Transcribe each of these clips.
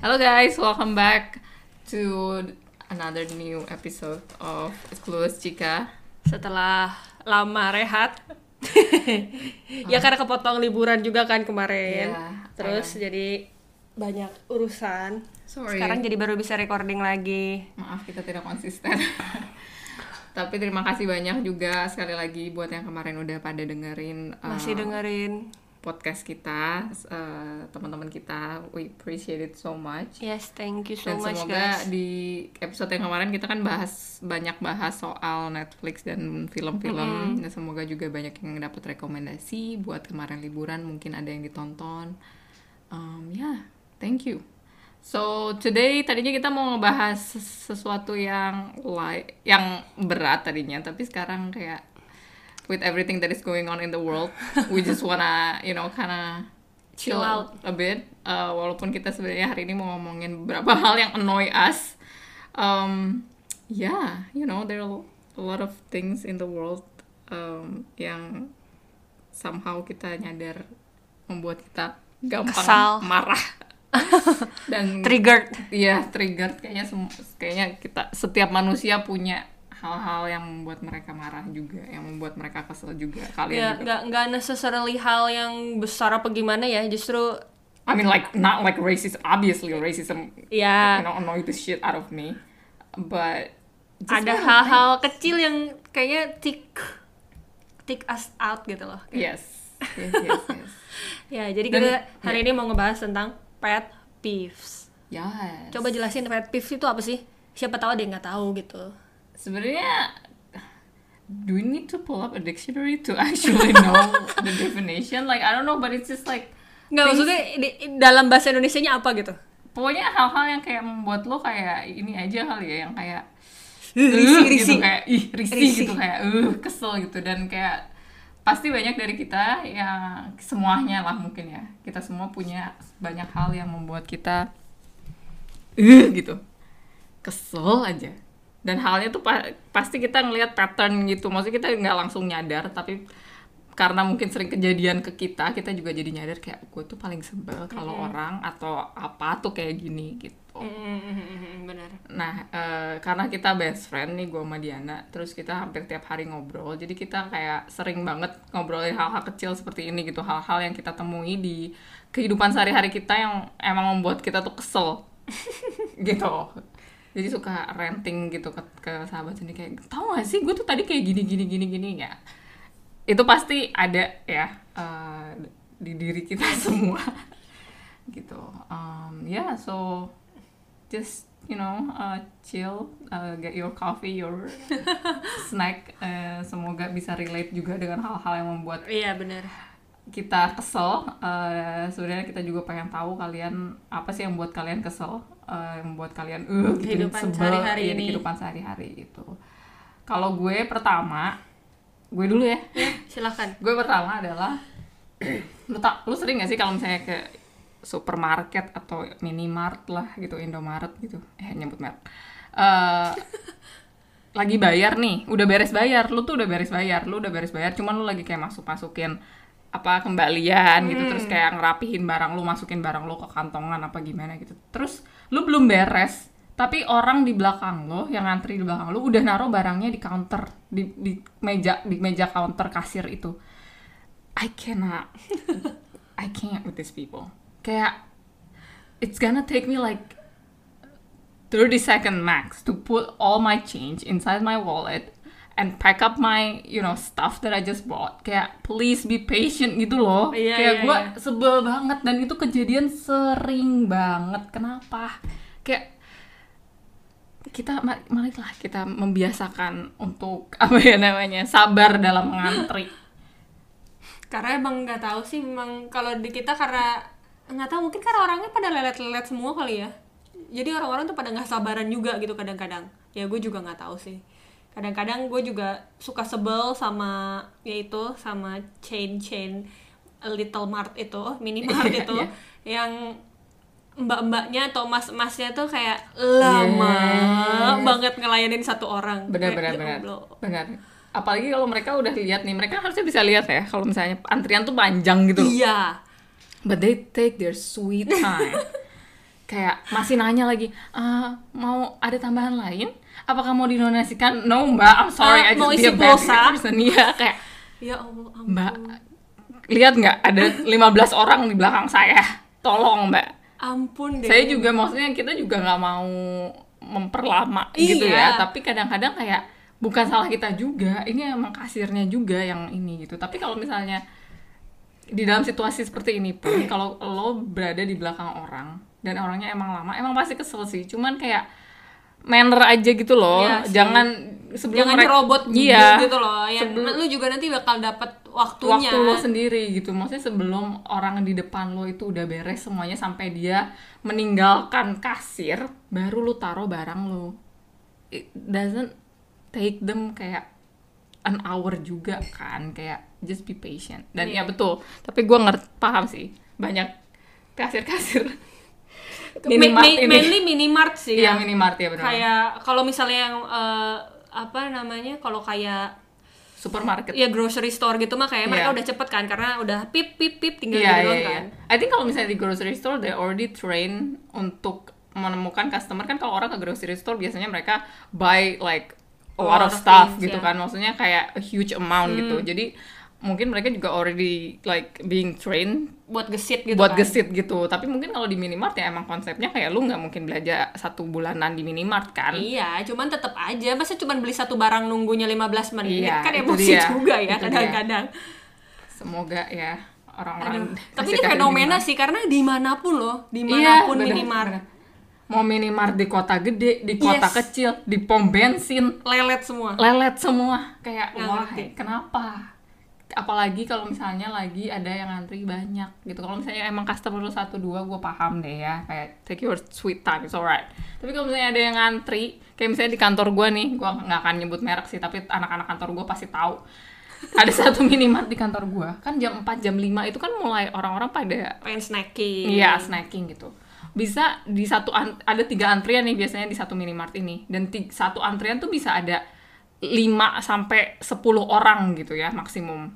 Halo guys, welcome back to another new episode of Clueless Chica. Setelah lama rehat. ya karena kepotong liburan juga kan kemarin. Iya, Terus jadi banyak urusan. Sorry. Sekarang jadi baru bisa recording lagi. Maaf kita tidak konsisten. Tapi terima kasih banyak juga sekali lagi buat yang kemarin udah pada dengerin uh, Masih dengerin. Podcast kita, uh, teman-teman kita. We appreciate it so much. Yes, thank you so dan much semoga guys. di episode yang kemarin kita kan bahas banyak bahas soal Netflix dan film-film dan semoga juga banyak yang dapat rekomendasi buat kemarin liburan mungkin ada yang ditonton um, ya yeah, thank you so today tadinya kita mau ngebahas ses- sesuatu yang like yang berat tadinya tapi sekarang kayak with everything that is going on in the world we just wanna you know kinda chill, Chill out. a bit uh, walaupun kita sebenarnya hari ini mau ngomongin beberapa hal yang annoy us um, yeah you know there are a lot of things in the world um, yang somehow kita nyadar membuat kita gampang Kesal. marah dan Triggered. Iya, trigger kayaknya sem- kayaknya kita setiap manusia punya hal-hal yang membuat mereka marah juga, yang membuat mereka kesel juga. Kalian Ya, juga. nggak nggak necessarily hal yang besar apa gimana ya, justru I mean like not like racist, obviously racism ya you know annoy the shit out of me. But just ada hal-hal kecil yang kayaknya tick tick us out gitu loh. thank- Yes. Yes, yes, yes. Ya, jadi Dan- kita hari ini mau ngebahas tentang pet peeves. yes. Coba jelasin pet peeves itu apa sih? Siapa tahu dia nggak tahu gitu. Sebenarnya do we need to pull up a dictionary to actually know the definition? Like I don't know, but it's just like Nggak things- maksudnya di- dalam bahasa Indonesianya apa gitu? pokoknya hal-hal yang kayak membuat lo kayak ini aja kali ya yang kayak "Uh," risih. gitu kayak ih risih, Risih. gitu kayak uh kesel gitu dan kayak pasti banyak dari kita yang semuanya lah mungkin ya kita semua punya banyak hal yang membuat kita uh gitu kesel aja dan halnya tuh pa- pasti kita ngelihat pattern gitu. Maksudnya kita nggak langsung nyadar tapi karena mungkin sering kejadian ke kita kita juga jadi nyadar kayak gue tuh paling sebel kalau orang atau apa tuh kayak gini gitu. Benar. Nah, eh, karena kita best friend nih gue sama Diana, terus kita hampir tiap hari ngobrol, jadi kita kayak sering banget ngobrolin hal-hal kecil seperti ini gitu, hal-hal yang kita temui di kehidupan sehari-hari kita yang emang membuat kita tuh kesel, gitu. Jadi suka ranting gitu ke, ke sahabat sendiri kayak, tau gak sih gue tuh tadi kayak gini gini gini gini ya. Itu pasti ada ya eh, di diri kita semua, gitu. Um, ya, so just you know uh, chill uh, get your coffee your snack uh, semoga bisa relate juga dengan hal-hal yang membuat Iya benar. Kita kesel Uh, sebenarnya kita juga pengen tahu kalian apa sih yang membuat kalian kesel uh, yang membuat kalian uh Kehidupan sebel. sehari-hari iya, di ini. kehidupan sehari-hari gitu. Kalau gue pertama gue dulu ya. Silahkan. gue pertama adalah lu tak lu sering gak sih kalau misalnya ke supermarket atau minimart lah gitu Indomaret gitu. Eh nyebut merek. Eh, lagi bayar nih udah beres bayar. Lu tuh udah beres bayar lu udah beres bayar. Cuman lu lagi kayak masuk masukin apa kembalian gitu terus kayak ngerapihin barang lu masukin barang lu ke kantongan apa gimana gitu. Terus lu belum beres tapi orang di belakang lo yang ngantri di belakang lo udah naruh barangnya di counter di, di meja di meja counter kasir itu. I cannot I can't with these people. Kayak it's gonna take me like 30 second max to put all my change inside my wallet and pack up my you know stuff that I just bought kayak please be patient gitu loh Iya, kayak iya, gue iya. sebel banget dan itu kejadian sering banget kenapa kayak kita ma- marilah kita membiasakan untuk apa ya namanya sabar dalam mengantri Karena emang nggak tahu sih, memang kalau di kita karena nggak tahu mungkin karena orangnya pada lelet-lelet semua kali ya. Jadi orang-orang tuh pada nggak sabaran juga gitu kadang-kadang. Ya gue juga nggak tahu sih. Kadang-kadang gue juga suka sebel sama ya itu sama chain-chain Little Mart itu, Mini Mart Iya, itu iya. yang mbak-mbaknya atau mas-masnya tuh kayak lama Yes. banget ngelayanin satu orang. benar Kayak, benar ya benar apalagi kalau mereka udah lihat nih mereka harusnya bisa lihat ya kalau misalnya antrian tuh panjang gitu iya but they take their sweet time kayak masih nanya lagi "Ah, mau ada tambahan lain? Apakah mau didonasikan? No mbak I'm sorry Ah, I just mau isi pulsa? Iya, kayak ya allah ampun. mbak lihat nggak ada 15 orang di belakang saya? Tolong mbak. Ampun deh. Saya juga maksudnya kita juga nggak mau memperlama gitu Iya. ya tapi kadang-kadang kayak bukan salah kita juga ini emang kasirnya juga yang ini gitu. Tapi kalau misalnya di dalam situasi seperti ini pun kalau lo berada di belakang orang dan orangnya emang lama. Emang pasti kesel sih. Cuman kayak manner aja gitu loh. Sih. jangan sebelum jangan mereka- nyerobot iya. gitu loh. Ya Sebelum- lu juga nanti bakal dapat waktunya. Waktu lo sendiri gitu. Maksudnya sebelum orang di depan lo itu udah beres semuanya sampai dia meninggalkan kasir baru lo taruh barang lo. It doesn't take them kayak an hour juga kan. Kayak just be patient. Dan Iya. ya betul. Tapi gua ngerti paham sih. Banyak kasir-kasir minimart mi- ini mainly minimart sih iya ya. minimart ya benar kayak kalau misalnya yang eh, apa namanya kalau kayak supermarket. Ya grocery store gitu mah kayak mereka Iya. udah cepet kan karena udah pip pip pip tinggal Iya, gitu iya, kan. I think kalau misalnya di grocery store they already train untuk menemukan customer. Kan kalau orang ke grocery store biasanya mereka buy like a lot of stuff things, gitu ya. kan. Maksudnya kayak a huge amount gitu. Jadi mungkin mereka juga already like being trained buat gesit gitu buat kan. gesit gitu tapi mungkin kalau di minimart ya emang konsepnya kayak lu nggak mungkin belajar satu bulanan di minimart kan Iya, cuman tetap aja masa cuman beli satu barang nunggunya 15 menit Iya, kan emosi dia. juga ya kadang-kadang. semoga ya orang-orang Tapi ini fenomena minimart. sih karena di mana pun loh, Iya, di mana pun bener, minimart bener. Mau minimart di kota gede, di kota Yes. kecil, di pom bensin, lelet semua. lelet semua. Kayak wah, kenapa? Apalagi kalau misalnya lagi ada yang ngantri banyak gitu. Kalau misalnya emang customer lu satu dua, gue paham deh ya. Kayak take your sweet time, it's alright. Tapi kalau misalnya ada yang ngantri, kayak misalnya di kantor gue nih, gue nggak akan nyebut merek sih, tapi anak-anak kantor gue pasti tahu. ada satu minimart di kantor gue, kan jam 4, jam 5 itu kan mulai orang-orang pada Pengen snacking. Iya, snacking gitu. Bisa di satu ada tiga antrian nih biasanya di satu minimart ini dan satu antrian tuh bisa ada 5 sampai 10 orang gitu ya maksimum.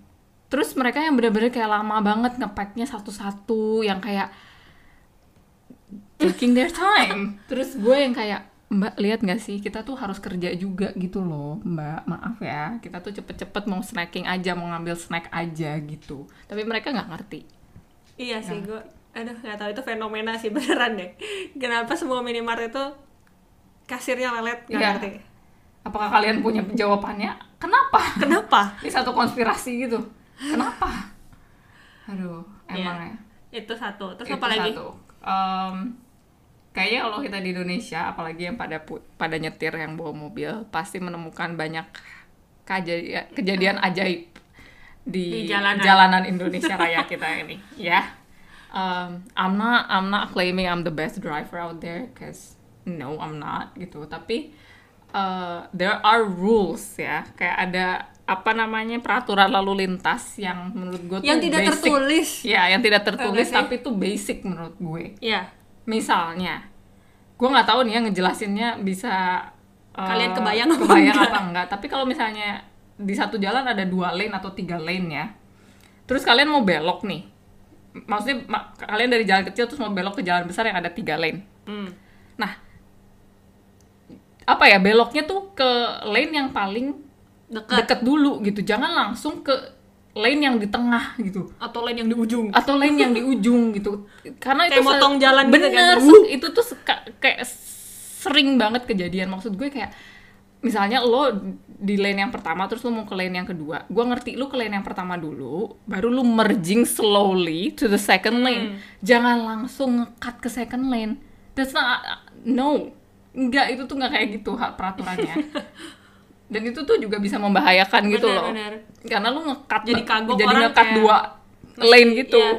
Terus mereka yang bener-bener kayak lama banget ngepacknya satu-satu yang kayak taking their time. Terus gue yang kayak Mbak lihat nggak sih kita tuh harus kerja juga gitu loh Mbak maaf ya kita tuh cepet-cepet mau snacking aja mau ngambil snack aja gitu tapi mereka nggak ngerti Iya sih, Nah. gue aduh nggak tahu itu fenomena sih beneran deh. Kenapa semua minimart itu kasirnya lelet nggak Iya. ngerti. Apakah kalian punya jawabannya? Kenapa? Kenapa? Ini satu konspirasi gitu. Kenapa? Aduh, emang ya. Itu satu. Terus Itu apa lagi? satu. Em, kayaknya kalau kita di Indonesia, apalagi yang pada pada nyetir yang bawa mobil, pasti menemukan banyak kejadian, kejadian ajaib di, Di jalanan. jalanan Indonesia Raya kita ini, ya. Um, I'm not I'm not claiming I'm the best driver out there, cause no I'm not gitu. Tapi uh, there are rules ya, kayak ada apa namanya peraturan lalu lintas yang menurut gue tuh Yang tidak basic. tertulis. Ya, yang tidak tertulis sih? tapi itu basic menurut gue. Iya. Misalnya, gue nggak tahu nih ya ngejelasinnya bisa uh, Kalian kebayang apa kebayang enggak? apa enggak. Tapi kalau misalnya di satu jalan ada dua lane atau tiga lane ya, terus kalian mau belok nih, maksudnya ma- kalian dari jalan kecil terus mau belok ke jalan besar yang ada tiga lane. Hmm. Nah, apa ya beloknya tuh ke lane yang paling Dekat. deket dulu gitu, jangan langsung ke lane yang di tengah gitu. Atau lain yang di ujung. atau lain yang di ujung gitu. Karena Kayak itu motong jalan gitu kan. bener itu tuh kayak sering banget kejadian. Maksud gue kayak misalnya lo di lane yang pertama terus lo mau ke lane yang kedua. Gue ngerti lo ke lane yang pertama dulu baru lo merging slowly to the second Hmm. lane jangan langsung ngekat ke second lane. That's not no. Enggak itu tuh nggak kayak gitu hak peraturannya dan itu tuh juga bisa membahayakan gitu Bener, loh bener. karena lu ngekat Jadi kagok jadi orang ngekat dua lane gitu Iya.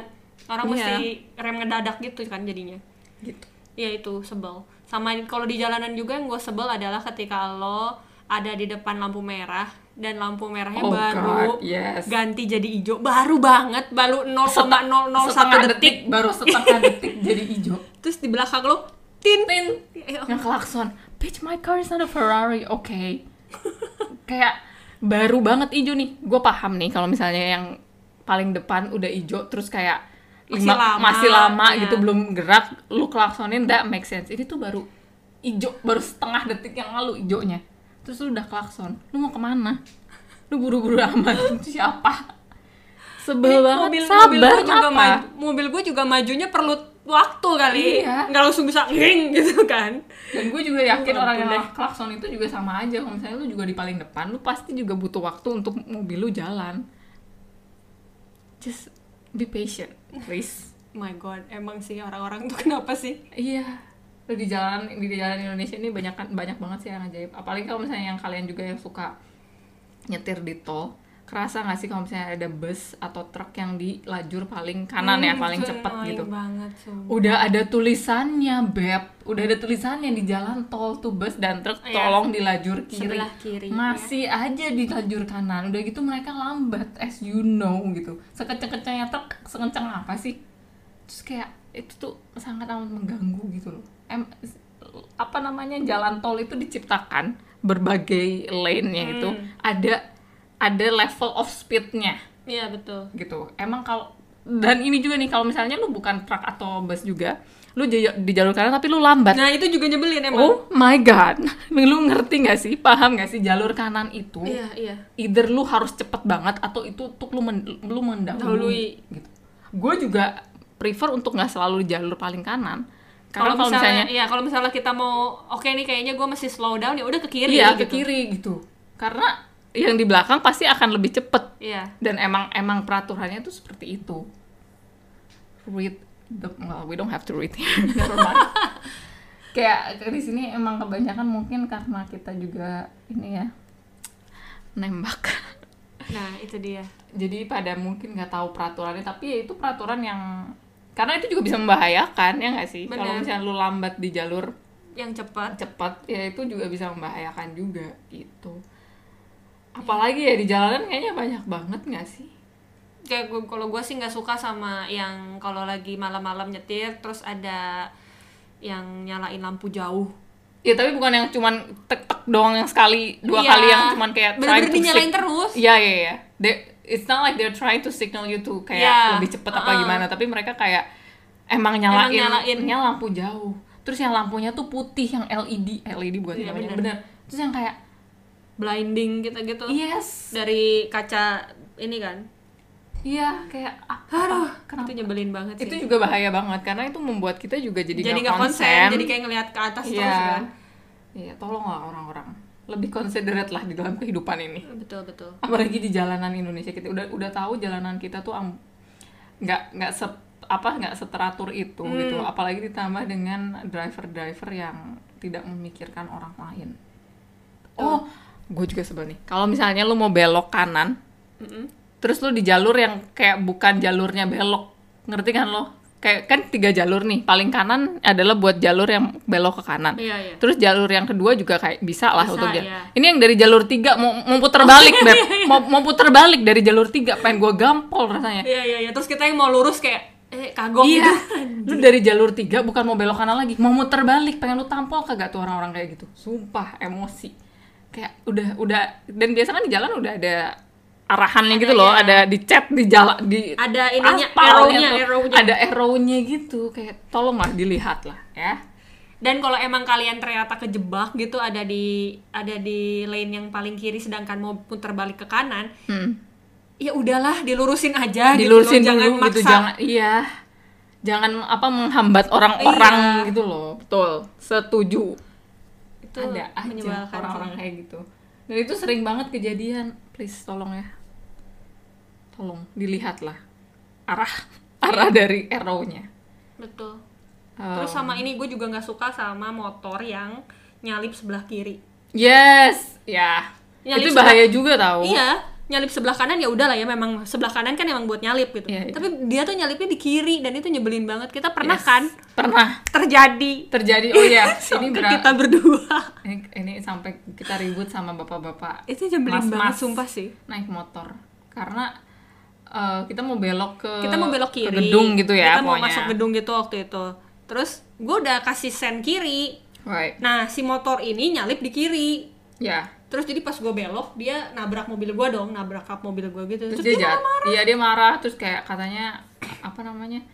Orang Iya. mesti rem ngedadak gitu kan jadinya. gitu Iya itu sebel. Sama kalau di jalanan juga yang gue sebel adalah ketika lo ada di depan lampu merah dan lampu merahnya Oh baru God, yes. ganti jadi hijau baru banget baru 0,001 setengah detik baru setengah detik jadi hijau terus di belakang lo tin tin Eh, yang klakson bitch my car is not a Ferrari oke kayak baru banget ijo nih. Gue paham nih kalau misalnya yang paling depan udah ijo terus kayak Masih lima- lama, masih lama ya. gitu belum gerak lu klaksonin that make sense. Ini tuh baru ijo baru setengah detik yang lalu ijonya terus lu udah klakson lu mau ke mana? Lu buru-buru amat. Siapa? Sebel banget. mobil sabar mobil gue juga apa? maju, mobil gue juga majunya perlu waktu kali. Iya. nggak langsung bisa nging gitu kan. Dan gue juga yakin Oh, orang yang deh. klakson itu juga sama aja. Kalau misalnya lu juga di paling depan lu pasti juga butuh waktu untuk mobil lu jalan. Just be patient please. My god emang sih orang-orang tuh kenapa sih? Iya. Lu di jalan di jalan Indonesia ini banyak kan, banyak banget sih yang ajaib. Apalagi kalau misalnya yang kalian juga yang suka nyetir di tol kerasa nggak sih kalau misalnya ada bus atau truk yang di lajur paling kanan ya Hmm, paling itu cepet gitu? banget sumpah. udah ada tulisannya beb. Udah ada tulisannya di jalan tol tuh bus dan truk Iya. tolong di lajur kiri kiri, masih aja di lajur kanan. Udah gitu mereka lambat as you know gitu. Sekenceng-kencengnya truk sekenceng apa sih? Terus kayak itu tuh sangat amat mengganggu gitu loh. Em apa namanya jalan tol itu diciptakan berbagai lane-nya itu Hmm. ada ada level of speed-nya. Iya betul. Gitu. Emang kalau dan ini juga nih kalau misalnya lu bukan truk atau bus juga lu di jalur kanan tapi lu lambat. Nah itu juga nyebelin emang. Oh my god. Lu ngerti nggak sih? Paham nggak sih? Jalur kanan itu iya iya. either lu harus cepet banget atau itu untuk lu men- lu mendahului. Dahului. gitu. Gue juga prefer untuk nggak selalu di jalur paling kanan. Karena kalau misalnya, misalnya iya kalau misalnya kita mau oke nih kayaknya gue masih slow down ya udah ke kiri iya ke gitu. kiri gitu. Karena yang di belakang pasti akan lebih cepet. Iya. Dan emang emang peraturannya tuh seperti itu. Read the well we don't have to read. Here never mind. Kayak di sini emang kebanyakan mungkin karena kita juga ini ya. Nembak. Nah itu dia. Jadi pada mungkin nggak tahu peraturannya tapi ya itu peraturan yang karena itu juga bisa membahayakan ya nggak sih? Kalau misalnya lu lambat di jalur yang cepat. cepat ya itu juga bisa membahayakan juga gitu apalagi ya di jalanan kayaknya banyak banget nggak sih kayak gua- kalau gue sih nggak suka sama yang kalau lagi malam-malam nyetir terus ada yang nyalain lampu jauh Ya tapi bukan yang cuman tek tek doang yang sekali dua Iya. kali yang cuman kayak Bener-bener dinyalain terus. Iya iya iya. It's not like they're trying to signal you to kayak Iya. lebih cepet apa Uh-uh. gimana, tapi mereka kayak emang nyalain, nyalain. nya lampu jauh. Terus yang lampunya tuh putih yang LED, LED buat namanya bener. bener. Terus yang kayak blinding gitu gitu. Yes, dari kaca ini kan? Iya kayak apa? aduh kenapa? itu nyebelin banget sih. Itu juga bahaya banget karena itu membuat kita juga jadi, jadi nggak nggak konsen jadi kayak ngelihat ke atas Iya. terus kan? Iya, tolonglah orang-orang. Lebih considerate lah di dalam kehidupan ini. betul betul. Apalagi di jalanan Indonesia kita. Udah udah tahu jalanan kita tuh nggak nggak se apa nggak seteratur itu Hmm. gitu. Apalagi ditambah dengan driver-driver yang tidak memikirkan orang lain. Oh gue juga sebel nih kalau misalnya lu mau belok kanan Mm-mm. terus lu di jalur yang kayak bukan jalurnya belok ngerti kan lo kayak kan tiga jalur nih paling kanan adalah buat jalur yang belok ke kanan iya iya Terus jalur yang kedua juga kayak bisa lah Bisa, untuk iya. Ini yang dari jalur tiga mau mau puter balik, Beb. Mau mau puter balik dari jalur tiga pengen gua gampol rasanya. iya iya iya terus kita yang mau lurus kayak eh kagok Iya. gitu Lu dari jalur tiga bukan mau belok kanan lagi, mau muter balik pengen lu tampol kagak tuh orang-orang kayak gitu. Sumpah emosi. Kayak udah udah dan biasa kan di jalan udah ada arahannya gitu loh, iya. ada di chat di jalan di Ada ininya, aspalnya arrow-nya. Ada arrow-nya gitu, kayak tolonglah dilihat lah ya. dan kalau emang kalian ternyata kejebak gitu ada di ada di lane yang paling kiri sedangkan mau putar balik ke kanan Hmm. ya udahlah dilurusin aja dilurusin gitu loh. jangan dulu maksa gitu jangan iya jangan apa menghambat orang-orang Iya. gitu loh betul setuju itu ada aja orang-orang kayak gitu. Dan itu sering banget kejadian. Please tolong ya. Tolong dilihatlah arah arah dari arrow-nya. Betul. Um, terus sama ini gue juga nggak suka sama motor yang nyalip sebelah kiri. Yes! Ya. Nyalip itu sebelah- bahaya juga tau. Iya nyalip sebelah kanan ya udah lah ya memang sebelah kanan kan emang buat nyalip gitu. Iya, iya. tapi dia tuh nyalipnya di kiri dan itu nyebelin banget. Kita pernah Yes. kan? Pernah. Terjadi. Terjadi. Oh ya ini berat. kita berdua. Ini, ini sampai kita ribut sama bapak-bapak. Itu nyebelin Mas-mas. banget sumpah sih. naik motor. Karena eh, kita mau belok ke kita mau belok ke kiri gedung gitu ya kita mau pokoknya. masuk gedung gitu waktu itu. Terus gue udah kasih sen kiri. Right. Nah si motor ini nyalip di kiri. Ya terus jadi pas gue belok dia nabrak mobil gue dong nabrak kap mobil gue gitu. Terus, terus, dia dia jat iya dia marah terus kayak katanya apa namanya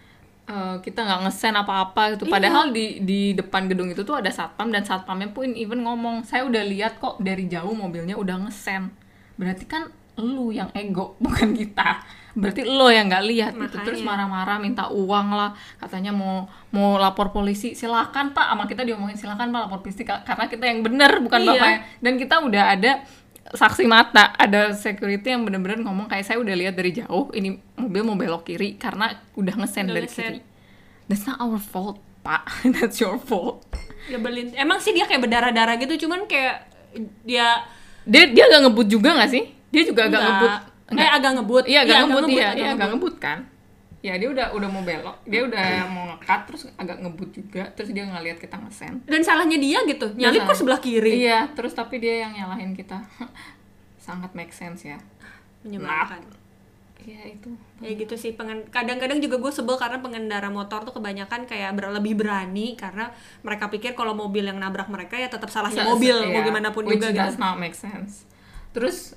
eh, kita nggak ngesen apa-apa gitu. Iya. padahal di di depan gedung itu tuh ada satpam dan satpamnya pun even ngomong saya udah lihat kok dari jauh mobilnya udah ngesen. Berarti kan lu yang ego bukan kita. Berarti lo yang nggak lihat gitu. Terus marah-marah minta uang lah. Katanya mau mau lapor polisi. Silakan pak. Sama kita diomongin silakan pak lapor polisi. Ka- karena kita yang bener bukan Iya. bapaknya dan kita udah ada saksi mata ada security yang bener-bener ngomong kayak saya udah lihat dari jauh ini mobil mau belok kiri karena udah ngesen Udah dari ngesen. kiri that's not our fault pak. That's your fault. Nyebelin. Emang sih dia kayak berdarah-darah gitu cuman kayak dia dia dia agak ngebut juga nggak sih dia juga agak Enggak. ngebut. Eh agak ngebut. Iya agak ngebut iya. agak iya agak ngebut. ngebut kan? Ya dia udah udah mau belok. Dia udah mau ngekat terus agak ngebut juga. Terus dia ngeliat kita ngesen dan salahnya dia gitu. Nyalip kok sebelah kiri. Iya terus tapi dia yang nyalahin kita. Sangat make sense ya. Menyebalkan. Iya itu. Ya gitu sih. Pengen kadang-kadang juga gue sebel karena pengendara motor tuh kebanyakan kayak ber- lebih berani karena mereka pikir kalau mobil yang nabrak mereka ya tetap salahnya mobil. mau Iya, gimana pun which juga does gitu. not make sense terus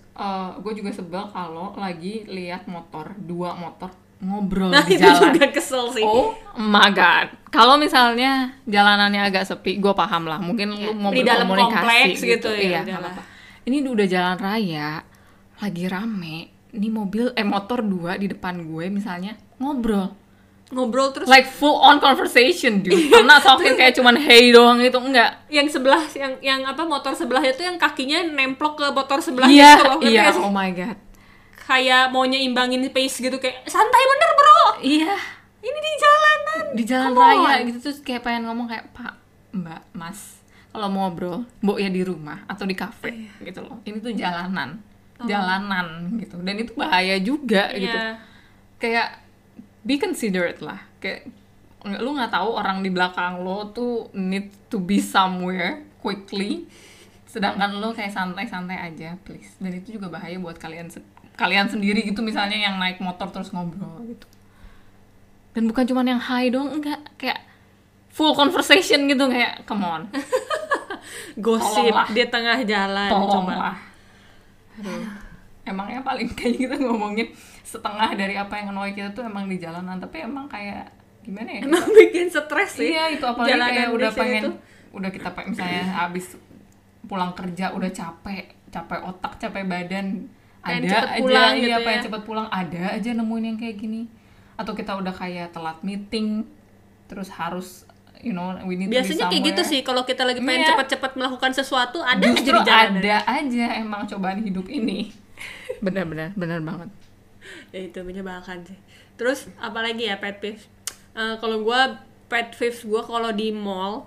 gue juga sebel kalau lagi lihat motor dua motor ngobrol nah di itu jalan juga kesel sih Oh my god. Kalau misalnya jalanannya agak sepi, gue paham lah. Mungkin Iya, lu mau di dalam kompleks gitu ya, Iya, apa-apa. Ini udah jalan raya, lagi rame. Ini mobil, eh motor dua di depan gue misalnya ngobrol. Ngobrol terus Like full on conversation, dude. I'm not talking kayak cuman hey doang itu enggak. yang sebelah yang yang apa motor sebelah itu yang kakinya nemplok ke motor sebelah Iya, gitu loh iya. sih? Oh my god. kayak maunya imbangin pace gitu kayak santai bener bro Iya. ini di jalanan di jalan Come raya on. gitu terus kayak pengen ngomong kayak pak mbak mas kalau mau ngobrol mbok ya di rumah atau di kafe Iya. gitu loh ini tuh jalanan jalanan gitu dan itu bahaya juga gitu Iya. kayak be considerate lah. Kayak lu nggak tahu orang di belakang lo tuh need to be somewhere quickly. Sedangkan lo kayak santai-santai aja please. Dan itu juga bahaya buat kalian se- kalian sendiri gitu misalnya yang naik motor terus ngobrol gitu. Dan bukan cuma yang high doang enggak. Kayak full conversation gitu kayak come on. Gosip Tolonglah. di tengah jalan tolong coba. Lah Aduh. emangnya paling kayak kita ngomongin setengah dari apa yang annoy kita tuh emang di jalanan. Tapi emang kayak gimana ya emang bikin stres sih. Iya itu apalagi Jalanan kayak udah pengen tuh. udah kita misalnya habis pulang kerja udah capek capek otak capek badan. Pengen ada cepet aja pulang iya gitu pengen ya. cepet pulang. Ada aja nemuin yang kayak gini. Atau kita udah kayak telat meeting terus harus you know we need to be biasanya kayak gitu sih kalau kita lagi pengen Iya. cepat-cepat melakukan sesuatu ada aja justru di jalanan. ada aja emang cobaan hidup ini. Benar-benar benar banget ya itu menyebalkan sih. Terus apalagi ya pet peeves Eh, kalau gua pet peeves gua kalau di mall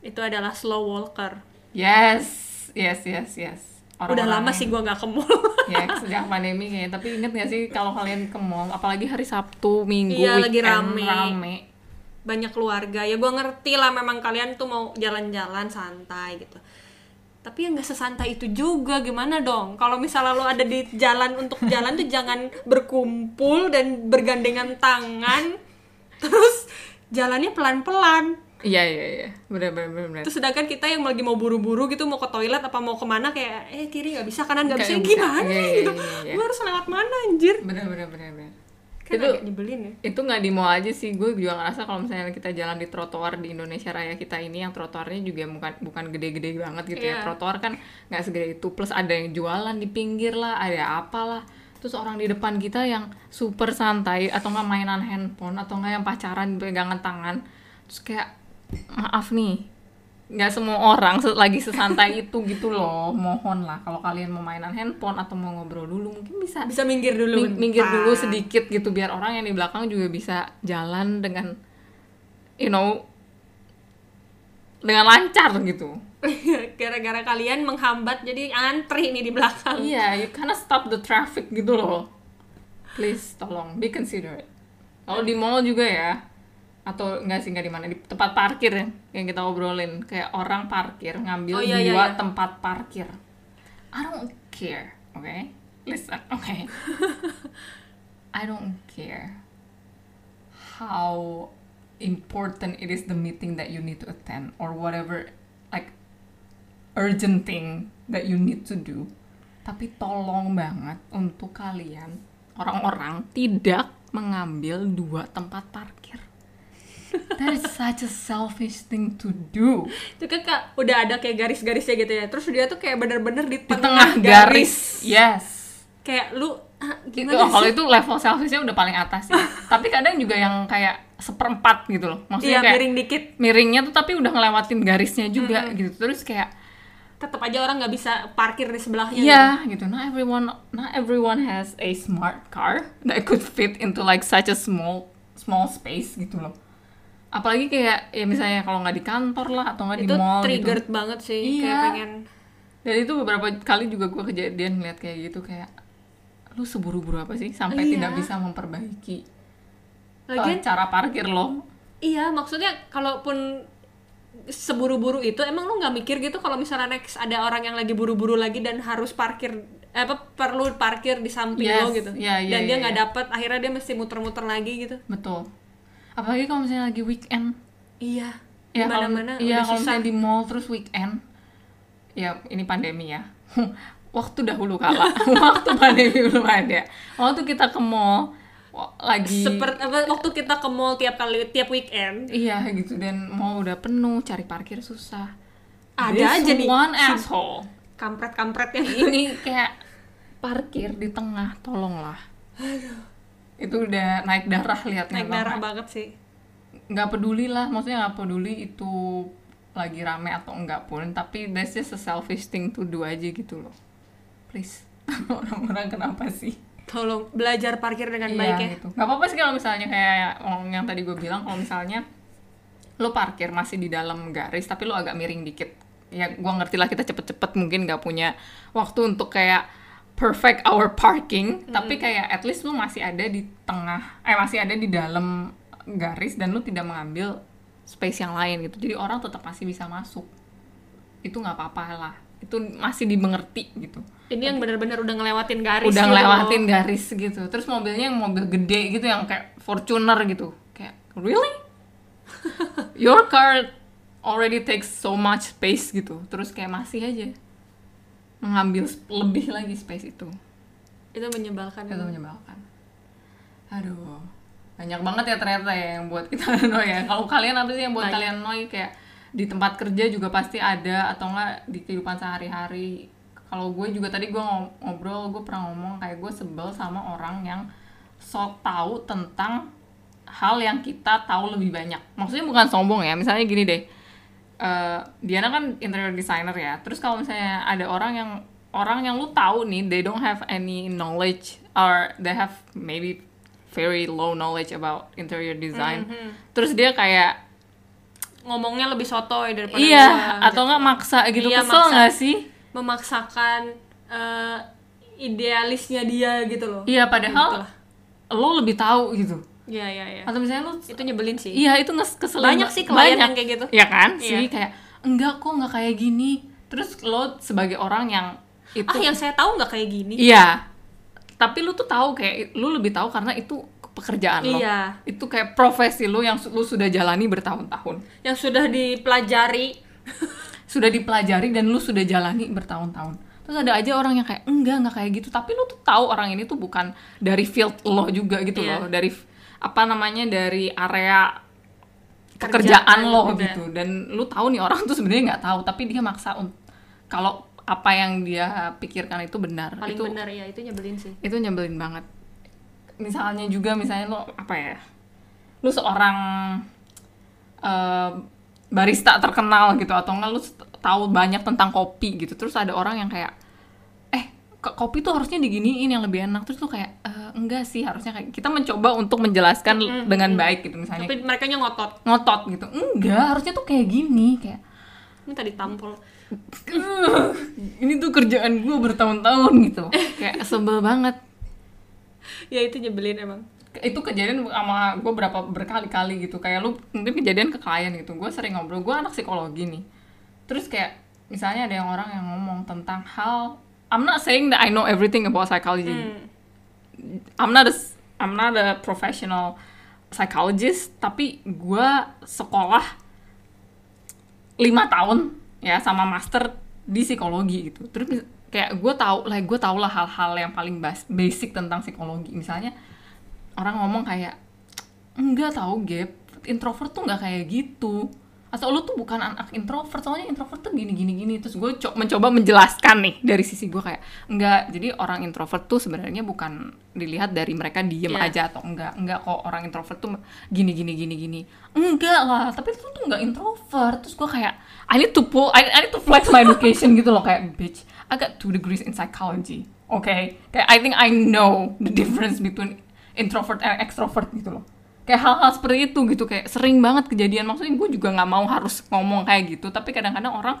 itu adalah slow walker. Yes yes yes yes. Udah lama sih gua nggak ke mall. Ya sejak pandemi kayaknya. Tapi inget gak sih kalau kalian ke mall apalagi hari Sabtu Minggu Iya, lagi weekend, rame. banyak keluarga. Ya gua ngerti lah memang kalian tuh mau jalan-jalan santai gitu tapi ya nggak sesantai itu juga gimana dong? Kalau misalnya lo ada di jalan untuk jalan tuh jangan berkumpul dan bergandengan tangan. Terus jalannya pelan-pelan. Iya iya iya. Benar benar benar terus sedangkan kita yang lagi mau buru-buru gitu mau ke toilet apa mau ke mana kayak eh kiri nggak bisa kanan nggak bisa. gimana. Iya, iya, gitu? iya, iya. gue harus lewat mana anjir? Benar benar benar benar kan Itu- agak nyebelin ya. itu nggak di mall aja sih. Gue juga ngerasa kalau misalnya kita jalan di trotoar di Indonesia Raya kita ini yang trotoarnya juga bukan bukan gede-gede banget gitu ya. Iya. trotoar kan nggak segede itu. Plus ada yang jualan di pinggir lah ada apalah. Terus orang di depan kita yang super santai atau nggak mainan handphone atau nggak yang pacaran pegangan tangan. Terus kayak maaf nih nggak semua orang lagi sesantai itu gitu loh. Mohon lah kalau kalian mau mainan handphone atau mau ngobrol dulu mungkin bisa bisa minggir dulu Ming- minggir bentar. dulu sedikit gitu biar orang yang di belakang juga bisa jalan dengan you know dengan lancar gitu. Gara-gara kalian menghambat jadi antri nih di belakang. Iya you kinda stop the traffic gitu loh. Please tolong be considerate. Kalau di mall juga ya atau enggak sih enggak di mana di tempat parkir ya, yang kita obrolin. Kayak orang parkir ngambil Oh, iya, iya, dua iya. tempat parkir. I don't care okay? Listen okay? I don't care how important it is the meeting that you need to attend or whatever like urgent thing that you need to do. Tapi tolong banget untuk kalian orang-orang tidak mengambil dua tempat parkir that is such a selfish thing to do itu kan kak udah ada kayak garis-garisnya gitu ya terus dia tuh kayak bener-bener di di tengah, tengah garis yes kayak lu ah, gimana kalau sih itu level selfishnya udah paling atas sih. tapi kadang juga yang kayak seperempat gitu loh. Maksudnya iya kayak miring dikit miringnya tuh tapi udah ngelewatin garisnya juga gitu. Terus kayak tetap aja orang nggak bisa parkir di sebelahnya iya gitu. Not everyone not everyone has a smart car that could fit into like such a small small space gitu loh. Apalagi kayak ya misalnya kalau nggak di kantor lah atau nggak di itu mall gitu. triggered banget sih kayak Iya. pengen Dan itu beberapa kali juga gue kejadian ngeliat kayak gitu kayak lu seburu-buru apa sih sampai Iya. tidak bisa memperbaiki lagian uh, cara parkir lo iya maksudnya kalaupun seburu-buru itu emang lu nggak mikir gitu kalau misalnya next ada orang yang lagi buru-buru lagi dan harus parkir eh, apa perlu parkir di samping Yes, lo gitu iya, iya, dan dia iya, nggak iya. dapet akhirnya dia mesti muter-muter lagi gitu betul apalagi kalau misalnya lagi weekend. Iya. Ya kalau iya kalau susah. misalnya di mall terus weekend ya ini pandemi ya. Waktu dahulu kala. Waktu pandemi belum ada. Waktu kita ke mall lagi seperti apa waktu kita ke mall tiap kali tiap weekend. Iya gitu. Dan mall udah penuh cari parkir susah. Ada This aja nih one asshole. Kampret-kampret yang ini kayak parkir di tengah tolonglah itu udah naik darah liatnya naik darah banget sih. Nggak peduli lah maksudnya nggak peduli itu lagi rame atau enggak pun tapi that's just a selfish thing to do aja gitu loh. Please orang-orang kenapa sih? Tolong belajar parkir dengan Iya, baik ya. gitu. Nggak apa-apa sih kalau misalnya kayak yang tadi gue bilang kalau misalnya lo parkir masih di dalam garis tapi lo agak miring dikit. Ya gue ngerti lah kita cepet-cepet mungkin nggak punya waktu untuk kayak perfect our parking tapi kayak at least lo masih ada di tengah eh masih ada di dalam garis dan lo tidak mengambil space yang lain gitu. Jadi orang tetap masih bisa masuk. Itu nggak apa-apa lah. Itu masih dimengerti gitu. Ini yang benar-benar udah ngelewatin garis udah gitu. ngelewatin garis gitu. Terus mobilnya yang mobil gede gitu yang kayak Fortuner gitu. Kayak really? Your car already takes so much space gitu. Terus kayak masih aja mengambil lebih lagi space itu. Itu menyebalkan. Itu menyebalkan. Aduh banyak banget ya ternyata ya yang buat kita annoy ya. Kalau kalian apa sih yang buat Banyak. kalian annoy? Kayak di tempat kerja juga pasti ada atau enggak di kehidupan sehari-hari. Kalau gue juga tadi gue ngobrol gue pernah ngomong kayak gue sebel sama orang yang sok tahu tentang hal yang kita tahu lebih banyak. Maksudnya bukan sombong ya misalnya gini deh eh, Diana kan interior designer ya. Terus kalau misalnya ada orang yang orang yang lu tahu nih they don't have any knowledge or they have maybe very low knowledge about interior design. Mhm. terus dia kayak ngomongnya lebih sotoy daripada iya gua, atau nggak maksa gitu Iya, kesel nggak sih? Memaksakan eh, idealisnya dia gitu loh. Iya padahal Gitu lah. lo lebih tahu gitu iya iya iya atau misalnya lu itu nyebelin sih iya itu nges keselin Banyak ba- sih klien banyak. yang kayak gitu. Iya kan Iya. sih kayak enggak kok nggak kayak gini terus lo sebagai orang yang itu ah yang saya tahu nggak kayak gini Iya. Tapi lu tuh tahu kayak lu lebih tahu karena itu pekerjaan lo. Iya. Itu kayak profesi lu yang lu sudah jalani bertahun-tahun. yang sudah dipelajari Sudah dipelajari dan lu sudah jalani bertahun-tahun. Terus ada aja orang yang kayak enggak enggak kayak gitu, tapi lu tuh tahu orang ini tuh bukan dari field lo juga gitu Iya. loh, dari apa namanya dari area Kerjaan pekerjaan lo juga. gitu. Dan lu tahu nih orang tuh sebenarnya nggak tahu, tapi dia maksa kalau apa yang dia pikirkan itu benar. paling itu benar ya itu nyebelin sih itu nyebelin banget misalnya juga misalnya lo apa ya lu seorang eh, barista terkenal gitu atau enggak lu tahu banyak tentang kopi gitu terus ada orang yang kayak kopi tuh harusnya diginiin yang lebih enak. Terus lu kayak "Eh, enggak sih harusnya kayak kita mencoba untuk menjelaskan Mm-mm, dengan baik gitu misalnya. Tapi mereka ngotot. Ngotot gitu. Enggak harusnya tuh kayak gini kayak. Minta ditampol "Uh, ini tuh kerjaan gue bertahun-tahun gitu. Kayak sebel banget. Ya itu nyebelin emang. Itu kejadian sama gue berapa berkali-kali gitu. Kayak lu mungkin kejadian ke klien gitu. Gue sering ngobrol. Gue anak psikologi nih. Terus kayak misalnya ada yang orang yang ngomong tentang hal I'm not saying that I know everything about psychology. Hmm. I'm not a I'm not a professional psychologist tapi gue sekolah lima tahun ya sama master di psikologi gitu. Terus kayak gue tahu lah gue tau lah hal-hal yang paling bas- basic tentang psikologi. Misalnya orang ngomong kayak enggak tahu gap. Introvert tuh nggak kayak gitu atau lu tuh bukan anak introvert soalnya introvert tuh gini gini gini. Terus gue co- mencoba menjelaskan nih dari sisi gue kayak enggak jadi orang introvert tuh sebenarnya bukan dilihat dari mereka diem Iya. aja atau enggak. Enggak kok orang introvert tuh gini gini gini gini. Enggak lah tapi itu tuh enggak introvert. Terus gue kayak I need to pull I, I need to flex my education gitu loh. Kayak bitch I got two degrees in psychology okay? Kayak I think I know the difference between introvert and extrovert gitu loh kayak hal-hal seperti itu gitu kayak sering banget kejadian. Maksudnya gue juga nggak mau harus ngomong kayak gitu tapi kadang-kadang orang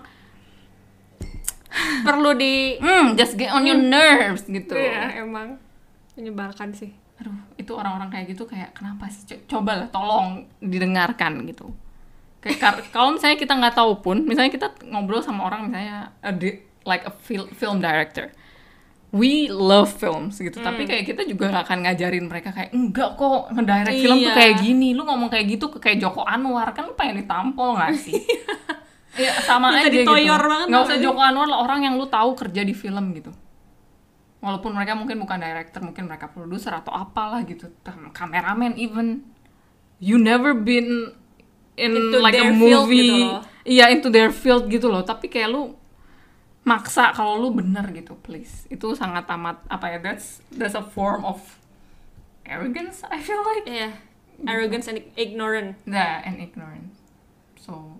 perlu di hmm just get on your nerves gitu. Iya, emang. Menyebalkan sih. Aduh itu orang-orang kayak gitu kayak kenapa sih? Co- coba lah tolong didengarkan gitu. Kayak kalau misalnya kita nggak tahu pun misalnya kita ngobrol sama orang misalnya a di- like a fil- film director we love films gitu. Tapi kayak kita juga nggak akan ngajarin mereka kayak enggak kok ngedirect film tuh Iya. kayak gini lu ngomong kayak gitu ke kayak Joko Anwar kan lu pengen ditampol nggak sih? Iya sama Minta aja gitu. banget nggak usah gak? Joko Anwar lah orang yang lu tahu kerja di film gitu. Walaupun mereka mungkin bukan director mungkin mereka produser atau apalah gitu. Kameramen even. You never been in Into like a movie. gitu loh. iya into their field gitu loh. Tapi kayak lu maksa kalau lu bener gitu please. Itu sangat amat apa ya that's that's a form of arrogance I feel like. Iya, arrogance and ignorant. that and ignorance. So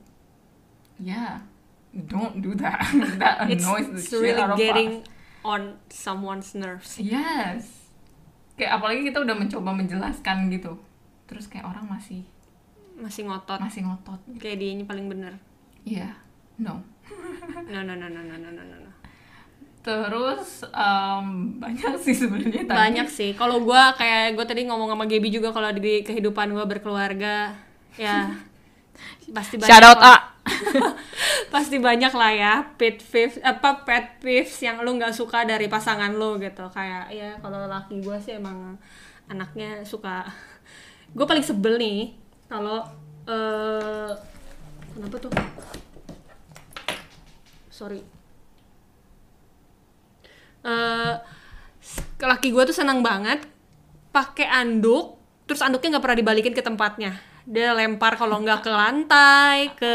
yeah. Don't do that. That It's, annoys the it's shit really out of getting us. on someone's nerves. yes. Kayak apalagi kita udah mencoba menjelaskan gitu. Terus kayak orang masih Masih ngotot. masih ngotot Kayak dia ini paling bener. iya. No No, no, no, no, no, no, no, no. terus em, banyak sih sebenarnya Banyak sih. Kalau gua kayak gue tadi ngomong sama Gaby juga kalau di kehidupan gua berkeluarga, ya pasti banyak. shout out lah. A pasti banyak lah ya pet peeves apa pet peeves yang lu nggak suka dari pasangan lu gitu kayak ya kalau laki gue sih emang anaknya suka gue paling sebel nih kalau eh kenapa tuh sorry. Eh laki gue tuh senang banget pakai anduk terus anduknya nggak pernah dibalikin ke tempatnya. Dia lempar kalau nggak ke lantai ke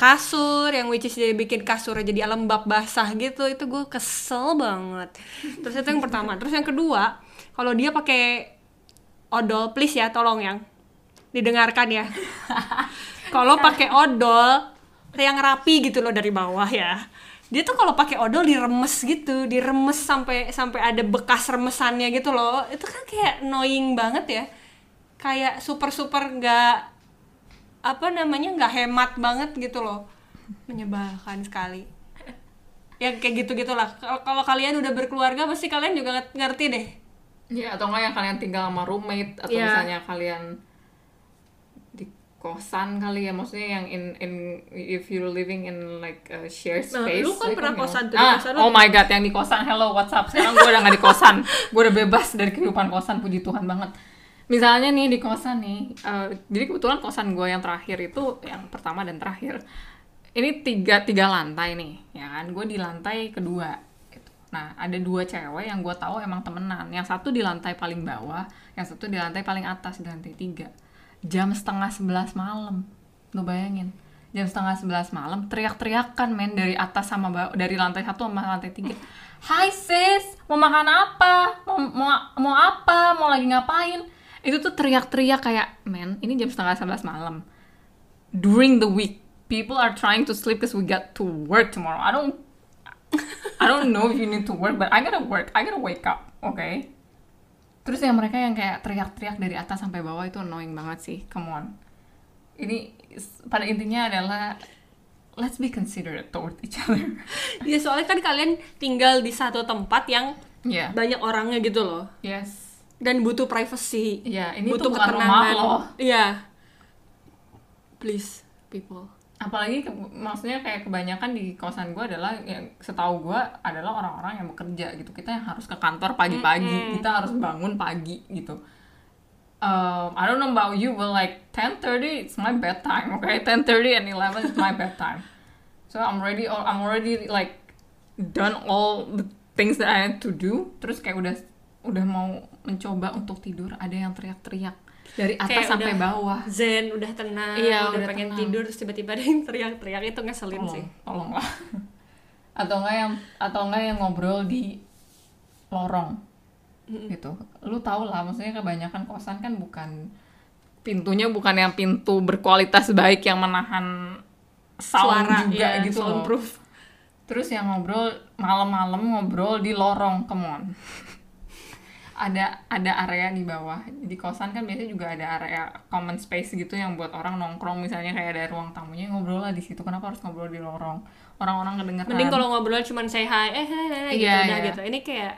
kasur yang which is dia bikin kasurnya jadi lembab basah gitu. Itu gue kesel banget. Terus itu yang pertama. Terus yang kedua kalau dia pakai odol please ya tolong yang didengarkan ya. Kalau pakai odol yang rapi gitu loh dari bawah ya. Dia tuh kalau pakai odol diremes gitu diremes sampai sampai ada bekas remesannya gitu loh. Itu kan kayak annoying banget ya. Kayak super super nggak apa namanya nggak hemat banget gitu loh. Menyebalkan sekali. Ya kayak gitu gitulah kalau kalian udah berkeluarga pasti kalian juga ngerti deh. Ya atau enggak yang kalian tinggal sama roommate atau Iya. misalnya kalian kosan kali ya maksudnya yang in in if you're living in like a shared Nah, space lu kan like, pernah you know. kosan tuh, ah, kosan lu. oh my god yang di kosan hello what's up sekarang gue udah gak di kosan gue udah bebas dari kehidupan kosan puji tuhan banget misalnya nih di kosan nih eh, jadi kebetulan kosan gue yang terakhir itu yang pertama dan terakhir ini tiga tiga lantai nih ya kan gue di lantai kedua gitu. nah ada dua cewek yang gue tahu emang temenan yang satu di lantai paling bawah yang satu di lantai paling atas di lantai tiga jam setengah sebelas malam lo bayangin jam setengah sebelas malam teriak-teriakan men dari atas sama dari lantai satu sama lantai tiga Hai sis, mau makan apa? Mau, mau, mau apa? Mau lagi ngapain? Itu tuh teriak-teriak kayak, men, ini jam setengah sebelas malam. During the week, people are trying to sleep because we got to work tomorrow. I don't, I don't know if you need to work, but I gotta work. I gotta wake up, okay? Terus yang mereka yang kayak teriak-teriak dari atas sampai bawah itu annoying banget sih. Come on. Ini pada intinya adalah let's be considerate toward each other. ya soalnya kan kalian tinggal di satu tempat yang yeah. banyak orangnya gitu loh Yes. dan butuh privacy Iya, ini butuh tuh bukan rumah lo. iya please people Apalagi ke- maksudnya kayak kebanyakan di kosan gue adalah yang setahu gue adalah orang-orang yang bekerja gitu. Kita yang harus ke kantor pagi-pagi, kita harus bangun pagi gitu. Um, I don't know about you, but like 10:30 it's my bedtime, okay? 10:30 and 11 is my bedtime. so I'm already I'm already like done all the things that I had to do terus kayak udah udah mau mencoba untuk tidur ada yang teriak-teriak dari atas Kayak sampai udah bawah. zen udah tenang Iya, udah, udah pengen tenang. tidur terus tiba-tiba ada yang teriak-teriak itu ngeselin sih. tolong tolonglah atau enggak yang atau enggak yang ngobrol di lorong. Gitu. Lu tau lah maksudnya kebanyakan kosan kan bukan pintunya bukan yang pintu berkualitas baik yang menahan sound Suara, juga iya, gitu loh. soundproof. terus yang ngobrol malam-malam ngobrol di lorong come on ada ada area di bawah. Di kosan kan biasanya juga ada area common space gitu yang buat orang nongkrong. Misalnya kayak ada ruang tamunya ngobrol lah di situ. Kenapa harus ngobrol di lorong? Orang-orang kedengeran. Mending kalau ngobrol cuman say hi eh eh, eh, gitu Iya, udah iya. gitu. Ini kayak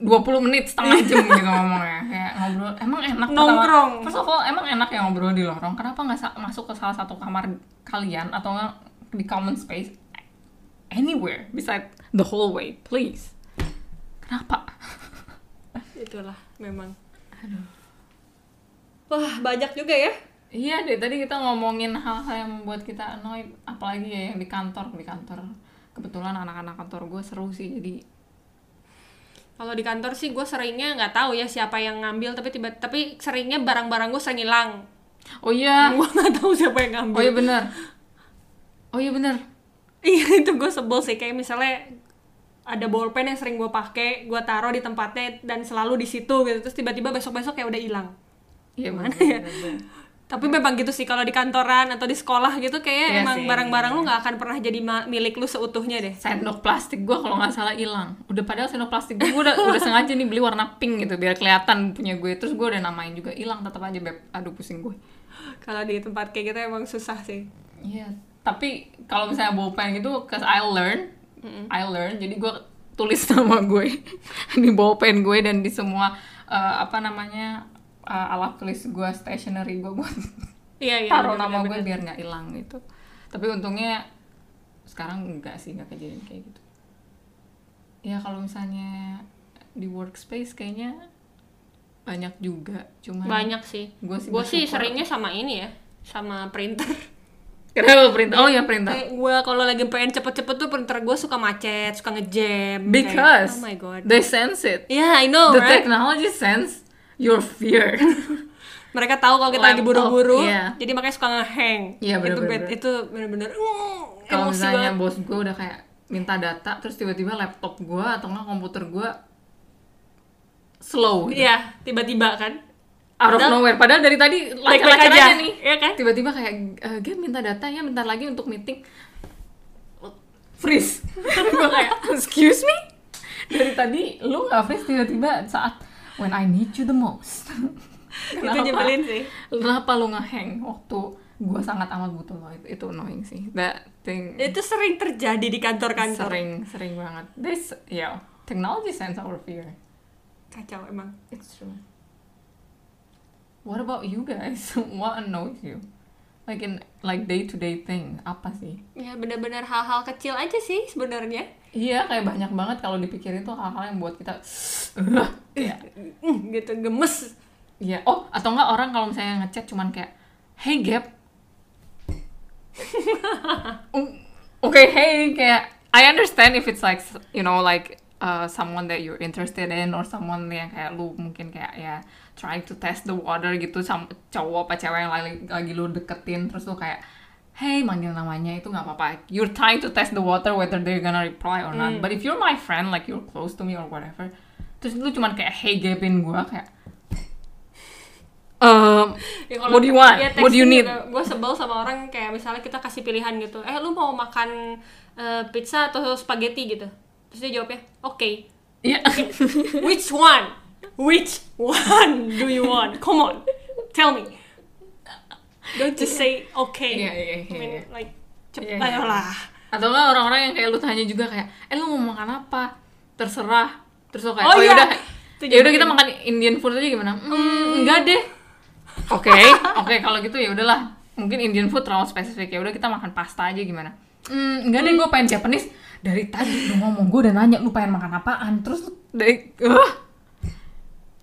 20 menit setengah jam gitu ngomongnya. Kayak ngobrol emang enak pertama- Nongkrong. first of all emang enak ya ngobrol di lorong? Kenapa nggak masuk ke salah satu kamar kalian atau nggak di common space anywhere beside the hallway please? Kenapa itulah memang. Wah banyak juga ya. Iya deh tadi kita ngomongin hal-hal yang membuat kita annoyed apalagi ya yang di kantor. Di kantor kebetulan anak-anak kantor gue seru sih jadi kalau di kantor sih gue seringnya nggak tahu ya siapa yang ngambil tapi tiba tapi seringnya barang-barang gue sering hilang oh iya. Gue nggak tahu siapa yang oh ngambil iya bener. Oh iya bener. Iya itu gue sebel sih. Kayak misalnya ada bolpen yang sering gue pakai gue taruh di tempatnya dan selalu di situ gitu. Terus tiba-tiba besok-besok kayak udah hilang. Iya Mana ya? tapi memang gitu sih kalau di kantoran atau di sekolah gitu kayak Iya emang barang-barang lu nggak akan pernah jadi milik lu seutuhnya deh. Sendok plastik gue kalau nggak salah hilang. Udah padahal sendok plastik gue udah udah sengaja nih beli warna pink gitu biar kelihatan punya gue. Terus gue udah namain juga hilang tetap aja beb. Aduh pusing gue. Kalau di tempat kayak gitu emang susah sih. Iya tapi kalau misalnya bolpen gitu cause I learn I learn jadi gue tulis nama gue di bolpen gue dan di semua eh, apa namanya eh, alat tulis gue stationery gue gue iya iya taruh nama bener, gue bener. biar nggak hilang gitu. Tapi untungnya sekarang enggak sih nggak kejadian kayak gitu. Ya kalau misalnya di workspace kayaknya banyak juga cuman banyak sih. Gua sih gue sih seringnya sama ini ya sama printer kenapa printer oh ya printer kayak gue kalau lagi pengen cepet-cepet tuh printer gue suka macet suka ngejam because kayak, oh my god. they sense it. Yeah I know the right? technology sense your fear. Mereka tahu kalau kita lagi buru-buru iya. jadi makanya suka ngehang. Iya, itu bener-bener. bad- itu bener-bener mm, kalau misalnya banget. bos gue udah kayak minta data terus tiba-tiba laptop gue atau nggak komputer gue slow gitu. iya tiba-tiba kan out of nowhere. Padahal dari tadi Baik-baik lancar-lancar aja, aja nih iya kan? tiba-tiba kayak eh Gem minta datanya bentar lagi untuk meeting. Freeze. Gue kayak excuse me? Dari tadi lu nggak freeze tiba-tiba saat when I need you the most. Itu nyebelin sih. Kenapa lu ngehang? Waktu gue sangat amat butuh lo itu, itu annoying sih. That thing itu sering terjadi di kantor-kantor. Sering sering banget. This yeah technology sense our fear. Kacau emang. It's true. What about you guys? What annoys you? Like in like day to day thing apa sih? ya bener-bener hal-hal kecil aja sih sebenarnya Iya kayak banyak banget kalau dipikirin tuh hal-hal yang buat kita Mm, gitu gemes Iya. Oh atau enggak orang kalau misalnya ngechat cuman kayak Hey Gap. Oke hey kayak I understand if it's like you know like uh, someone that you're interested in or someone yang kayak lu mungkin kayak ya trying to test the water gitu sama cowok apa cewek yang lagi, lagi lu deketin terus lu kayak hey manggil namanya itu nggak apa-apa. You're trying to test the water whether they're gonna reply or not. But if you're my friend like you're close to me or whatever terus lu cuman kayak hey gapin gua kayak um, Ya, what do you want? ya, what do you need? gue sebel sama orang kayak misalnya kita kasih pilihan gitu. Eh lu mau makan eh, pizza atau spaghetti? gitu. Terus dia jawabnya oke Iya. which one which one do you want? Come on tell me. Don't just say okay. Iya, iya, I mean, iya. like Iya, cepet iya. ayolah atau enggak orang-orang yang kayak lu tanya juga kayak eh lu mau makan apa? Terserah. Terus lu kayak Oh, oh, iya. yaudah Itu ya udah kita makan Indian food aja gimana? Hmm, enggak deh. Oke oke kalau gitu ya udahlah. Mungkin Indian food terlalu spesifik. Ya udah kita makan pasta aja gimana? Hmm, enggak deh gue pengen Japanese. Dari tadi lu ngomong gue udah nanya lu pengen makan apaan? Terus dari uh,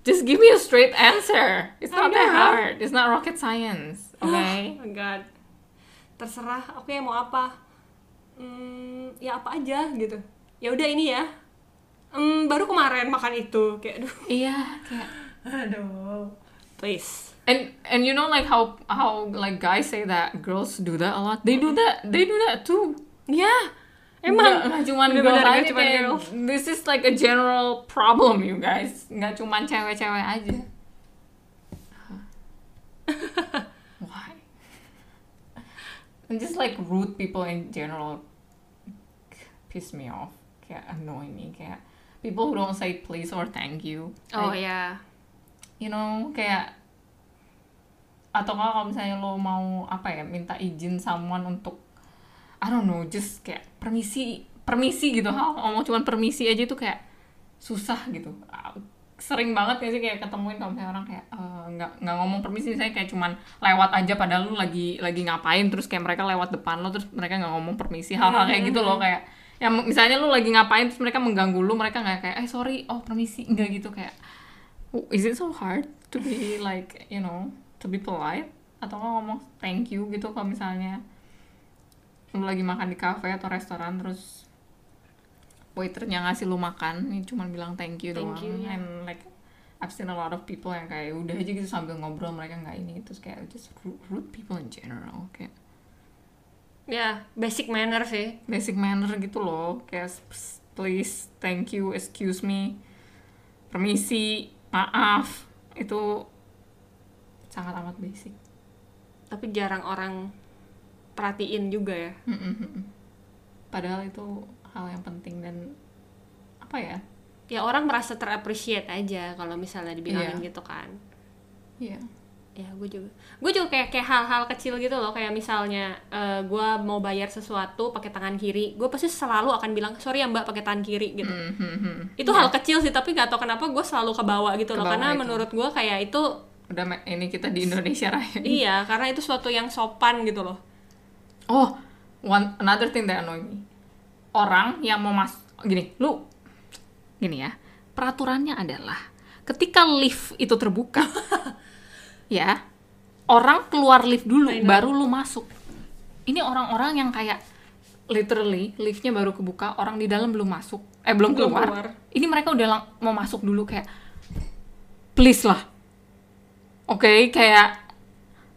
just give me a straight answer. It's not that hard. It's not rocket science okay? Oh my god. Terserah oke mau apa? "Hmm, ya apa aja gitu. Ya udah ini ya. "Hmm, baru kemarin makan itu kayak aduh. Iya kayak aduh. Please. And and you know like how how like guys say that girls do that a lot? They do that they do that too. Nggak, emang nggak Bener-bener girls aja cuman kayak girls. this is like a general problem you guys. Nggak cuman cewek-cewek aja. Why? And just like rude people in general. Piss me off. Kayak annoy me. Kayak people who don't say please or thank you. Oh Like, ya you know kayak atau kalau misalnya lo mau apa ya minta izin someone untuk I don't know just kayak permisi permisi gitu. Hal ngomong cuman permisi aja tuh kayak susah gitu. Ah, sering banget ya sih kayak ketemuin kalau misalnya orang kayak eh, nggak nggak ngomong permisi misalnya kayak cuman lewat aja padahal lu lagi lagi ngapain terus kayak mereka lewat depan lo terus mereka nggak ngomong permisi hal-hal kayak gitu loh kayak ya misalnya lu lagi ngapain terus mereka mengganggu lu mereka nggak kayak eh sorry oh permisi. Enggak gitu kayak "Oh, is it so hard to be like you know to be polite? Atau nggak ngomong thank you gitu kalau misalnya lu lagi makan di cafe atau restoran terus waiternya ngasih lu makan ini cuma bilang thank you Thank doang. you, ya. and like I've seen a lot of people yang kayak udah aja gitu sambil ngobrol mereka nggak ini terus kayak just rude, rude people in general kayak ya basic manner sih. Basic manner gitu loh kayak please thank you excuse me permisi maaf. Itu sangat amat basic. Tapi jarang orang perhatiin juga ya. Padahal itu hal yang penting dan apa ya? Ya orang merasa terappreciate aja kalau misalnya dibilangin Iya. gitu kan. Iya. Ya gue juga gue juga kayak kayak hal-hal kecil gitu loh. Kayak misalnya eh, gue mau bayar sesuatu pakai tangan kiri gue pasti selalu akan bilang sorry ya mbak pakai tangan kiri gitu. Mhm. itu hal kecil sih tapi gak tau kenapa gue selalu kebawa gitu loh. Kebawa karena itu. menurut gue kayak itu udah ini kita di Indonesia Raya. Iya karena itu suatu yang sopan gitu loh oh one another thing that annoy me. Orang yang mau mas gini lu gini ya peraturannya adalah ketika lift itu terbuka ya orang keluar lift dulu baru lu masuk. Ini orang-orang yang kayak literally liftnya baru kebuka orang di dalam belum masuk eh belum Belum keluar, keluar. ini mereka udah lang- mau masuk dulu kayak please lah. Oke kayak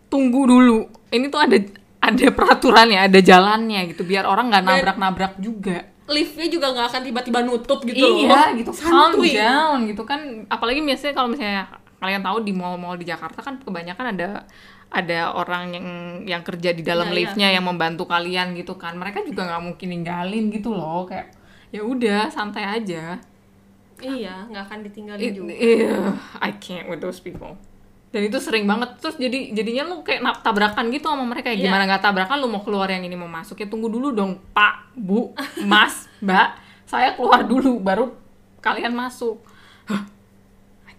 tunggu dulu. Ini tuh ada ada peraturannya ada jalannya gitu biar orang nggak nabrak-nabrak juga. liftnya juga nggak akan tiba-tiba nutup gitu loh. Iya gitu. Calm santuy down gitu kan. Apalagi biasanya kalau misalnya kalian tahu di mall-mall di Jakarta kan kebanyakan ada ada orang yang yang kerja di Iya, dalam iya. liftnya yang membantu kalian gitu kan. Mereka juga nggak mungkin ninggalin gitu loh kayak ya udah santai aja. Iya nggak akan ditinggalin It- juga. iya, I can't with those people dan itu sering banget. Terus jadi jadinya lu kayak tabrakan gitu sama mereka. Ya gimana nggak tabrakan lu mau keluar yang ini mau masuk. Ya tunggu dulu dong pak bu mas mbak saya keluar dulu baru kalian masuk. Hah,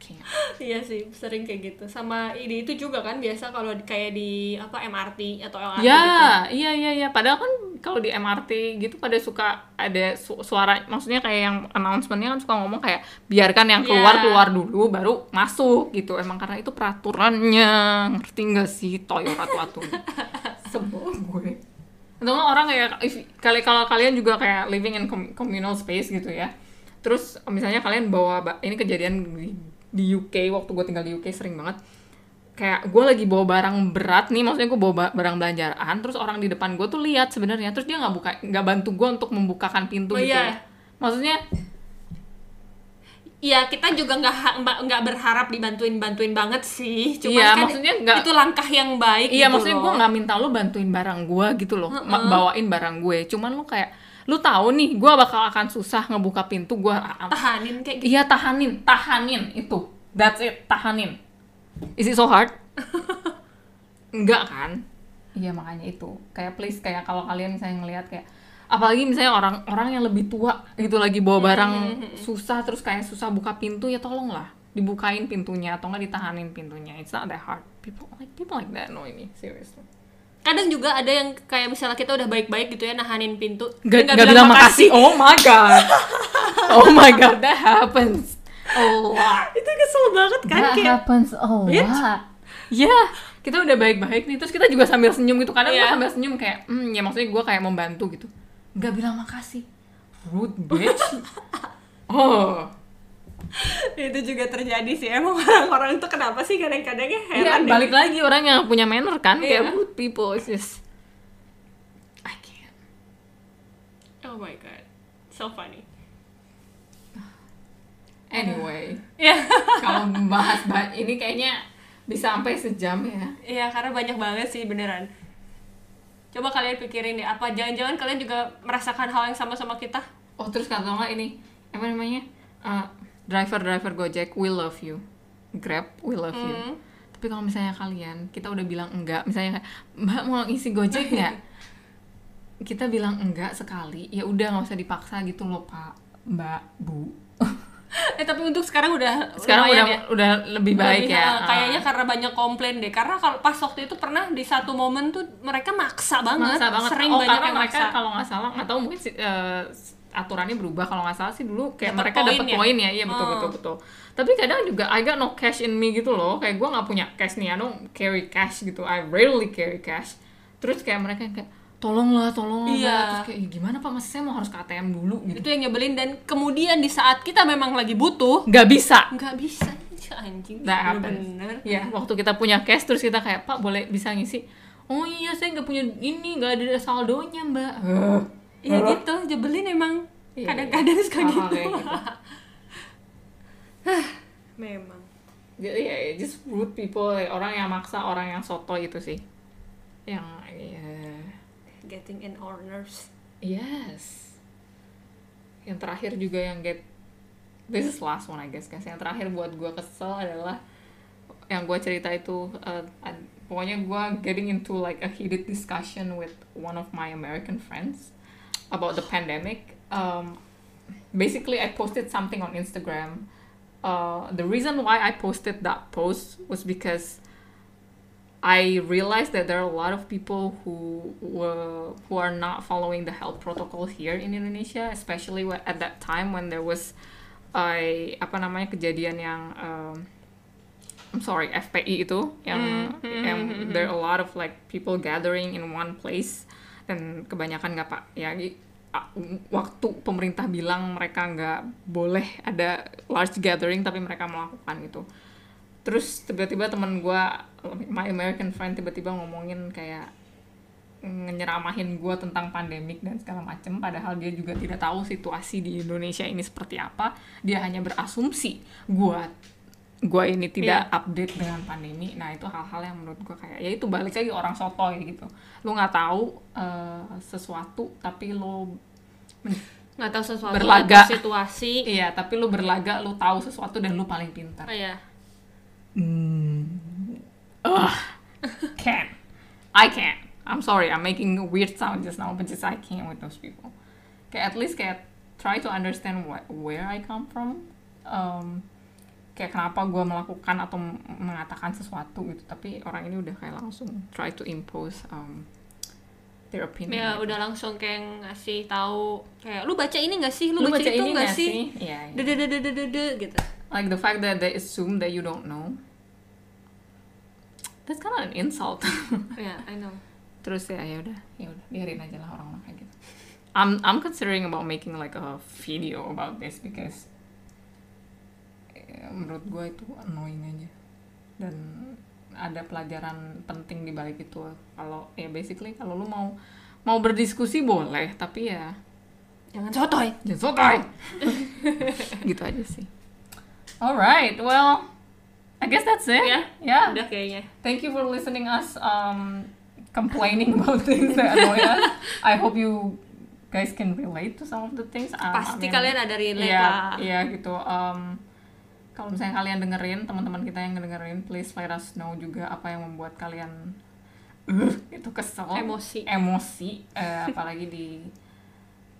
Can't iya sih sering kayak gitu. Sama ini itu juga kan biasa kalau kayak di apa MRT atau LRT gitu ya iya iya iya. Padahal kan kalau di MRT gitu pada suka ada su- suara maksudnya kayak yang announcementnya kan suka ngomong kayak biarkan yang keluar Iya. keluar dulu baru masuk gitu. Emang karena itu peraturannya. Ngerti nggak sih toyo ratu ratu sebel gue. Atau orang kayak kali kalau kalian juga kayak living in com- communal space gitu ya. Terus misalnya kalian bawa ba- ini kejadian di, di UK waktu gue tinggal di UK sering banget. Kayak gue lagi bawa barang berat nih maksudnya gue bawa ba- barang belanjaan terus orang di depan gue tuh lihat sebenarnya terus dia nggak buka nggak bantu gue untuk membukakan pintu Oh, gitu iya. maksudnya Iya kita juga nggak nggak berharap dibantuin bantuin banget sih. Cuman Iya, kan maksudnya nggak- itu langkah yang baik iya gitu maksudnya gue nggak minta lu bantuin barang gue gitu loh ma- bawain barang gue. Cuman lu kayak lu tahu nih gue bakal akan susah ngebuka pintu gue tahanin kayak gitu. Iya tahanin. Tahanin itu. That's it. Tahanin. Is it so hard? Enggak kan? Iya makanya itu. Kayak please kayak kalau kalian misalnya ngelihat kayak apalagi misalnya orang-orang yang lebih tua gitu lagi bawa barang susah terus kayak susah buka pintu ya tolonglah. Dibukain pintunya atau nggak ditahanin pintunya. It's not that hard. People like people like that annoy me seriously kadang juga ada yang kayak misalnya kita udah baik-baik gitu ya nahanin pintu Gak, gak bilang makasih. Oh my god. oh my god, that happens a lot. itu kesel banget kan That kayak happens a lot. Ya, kita udah baik-baik nih, terus kita juga sambil senyum gitu. Kadang gue sambil senyum kayak, hmm, ya maksudnya gue kayak membantu gitu. nggak bilang makasih rude bitch oh itu juga terjadi sih emang orang-orang tuh kenapa sih kadang-kadangnya Iya, heran deh. balik lagi orang yang punya manner kan Iya. kayak rude people is just I can't. oh my god so funny Anyway, ya kalau membahas bah- ini kayaknya bisa sampai sejam ya. Iya, karena banyak banget sih beneran. Coba kalian pikirin deh, apa jangan-jangan kalian juga merasakan hal yang sama sama kita? Oh terus kata nggak ini apa namanya Uh, driver driver Gojek we love you, Grab we love you. Hmm. Tapi kalau misalnya kalian kita udah bilang enggak, misalnya kayak, Mbak mau isi Gojek nggak? kita bilang enggak sekali, ya udah nggak usah dipaksa gitu loh Pak, Mbak, Bu. Eh tapi untuk sekarang udah Sekarang udah ya. udah lebih baik Lebih, ya. eh, kayaknya Ah. karena banyak komplain deh. Karena kalau pas waktu itu pernah di satu momen tuh mereka maksa banget, maksa banget sering oh, banyak karena yang mereka maksa. kalau nggak salah nggak tahu mungkin si- eh, aturannya berubah. Kalau nggak salah sih dulu kayak Dapet mereka dapat ya? poin ya. Iya betul Oh. betul betul. Tapi kadang juga I got no cash in me gitu loh. Kayak gue nggak punya cash nih. I don't carry cash gitu. I rarely carry cash. Terus kayak mereka yang kayak tolonglah tolonglah. Iya. Mbak." terus kayak "Ya gimana pak? Masa saya mau harus ke ATM dulu? Gitu. Itu yang nyebelin. Dan kemudian di saat kita memang lagi butuh nggak bisa. Nggak bisa anjing. That happens. bener-bener. ya waktu kita punya cash terus kita kayak pak boleh bisa ngisi? Oh iya saya nggak punya ini nggak ada saldonya mbak Iya gitu, nyebelin emang. Iya, kadang-kadang suka Hal-hal gitu. gitu. memang. Jadi ya ya, just rude people like, orang yang maksa orang yang soto itu sih. Yang ya Getting in our nerves. yes. Yang terakhir juga yang get this is last one I guess guys. Yang terakhir buat gue kesel adalah yang gue cerita itu uh, pokoknya gue getting into like a heated discussion with one of my American friends about the pandemic um, basically I posted something on Instagram. Uh, the reason why I posted that post was because I realized that there are a lot of people who were who are not following the health protocol here in Indonesia, especially at that time when there was I apa namanya kejadian yang um, I'm sorry FPI itu yang Mm, mm, yang there are a lot of like people gathering in one place dan kebanyakan nggak pak. Ya waktu pemerintah bilang mereka nggak boleh ada large gathering tapi mereka melakukan itu terus tiba-tiba teman gue my American friend tiba-tiba ngomongin kayak nyeramahin gue tentang pandemik dan segala macem padahal dia juga tidak tahu situasi di Indonesia ini seperti apa. Dia hanya berasumsi gue gue ini tidak update dengan pandemi nah itu hal-hal yang menurut gue kayak ya itu balik lagi orang sotoy gitu lu nggak tahu eh, sesuatu tapi lo Nggak tahu sesuatu Berlaga. atau situasi. iya tapi lu berlaga lu tahu sesuatu dan lu paling pintar Oh ya. Ugh, can't. I can't. I'm sorry, I'm making a weird sound just now, but just I can't with those people. Kayak at least kayak try to understand what where I come from. Um, kayak kenapa gue melakukan atau mengatakan sesuatu gitu. Tapi orang ini udah kayak langsung try to impose um, their opinion. Ya gitu. udah langsung kayak ngasih tahu kayak lu baca ini nggak sih? Lu, Lu baca, baca itu ini nggak sih? sih? Iya. iya. Dede gitu. Like the fact that they assume that you don't know. That's kind of an insult. Ya, I know. terus ya ya udah ya udah biarin aja lah orang-orang kayak gitu I'm I'm considering about making like a video about this because menurut gue itu annoying aja dan ada pelajaran penting di balik itu kalau ya basically kalau lu mau mau berdiskusi boleh tapi ya Jangan sotoy. jangan sotoy gitu aja sih alright well I guess that's it Ya, yeah Udah kayaknya. Thank you for listening us um complaining about things that annoy us. I hope you guys can relate to some of the things. Um, I Pasti mean, kalian ada relate Iya, lah. iya gitu. Um, kalau misalnya kalian dengerin, teman-teman kita yang dengerin, please let us know juga apa yang membuat kalian uh, itu kesel, Emosi. emosi, eh, apalagi di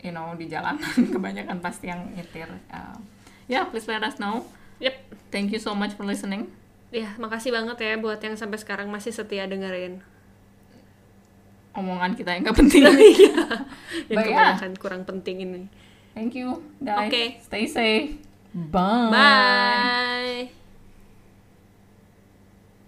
you know di jalanan kebanyakan pasti yang nyetir. Uh, yeah, please let us know. Yep. Thank you so much for listening. Ya, makasih banget ya buat yang sampai sekarang masih setia dengerin. Omongan kita yang gak penting. Yang But yeah. kebanyakan kurang penting ini. Thank you, guys. Okay. Stay safe. Bye. Bye.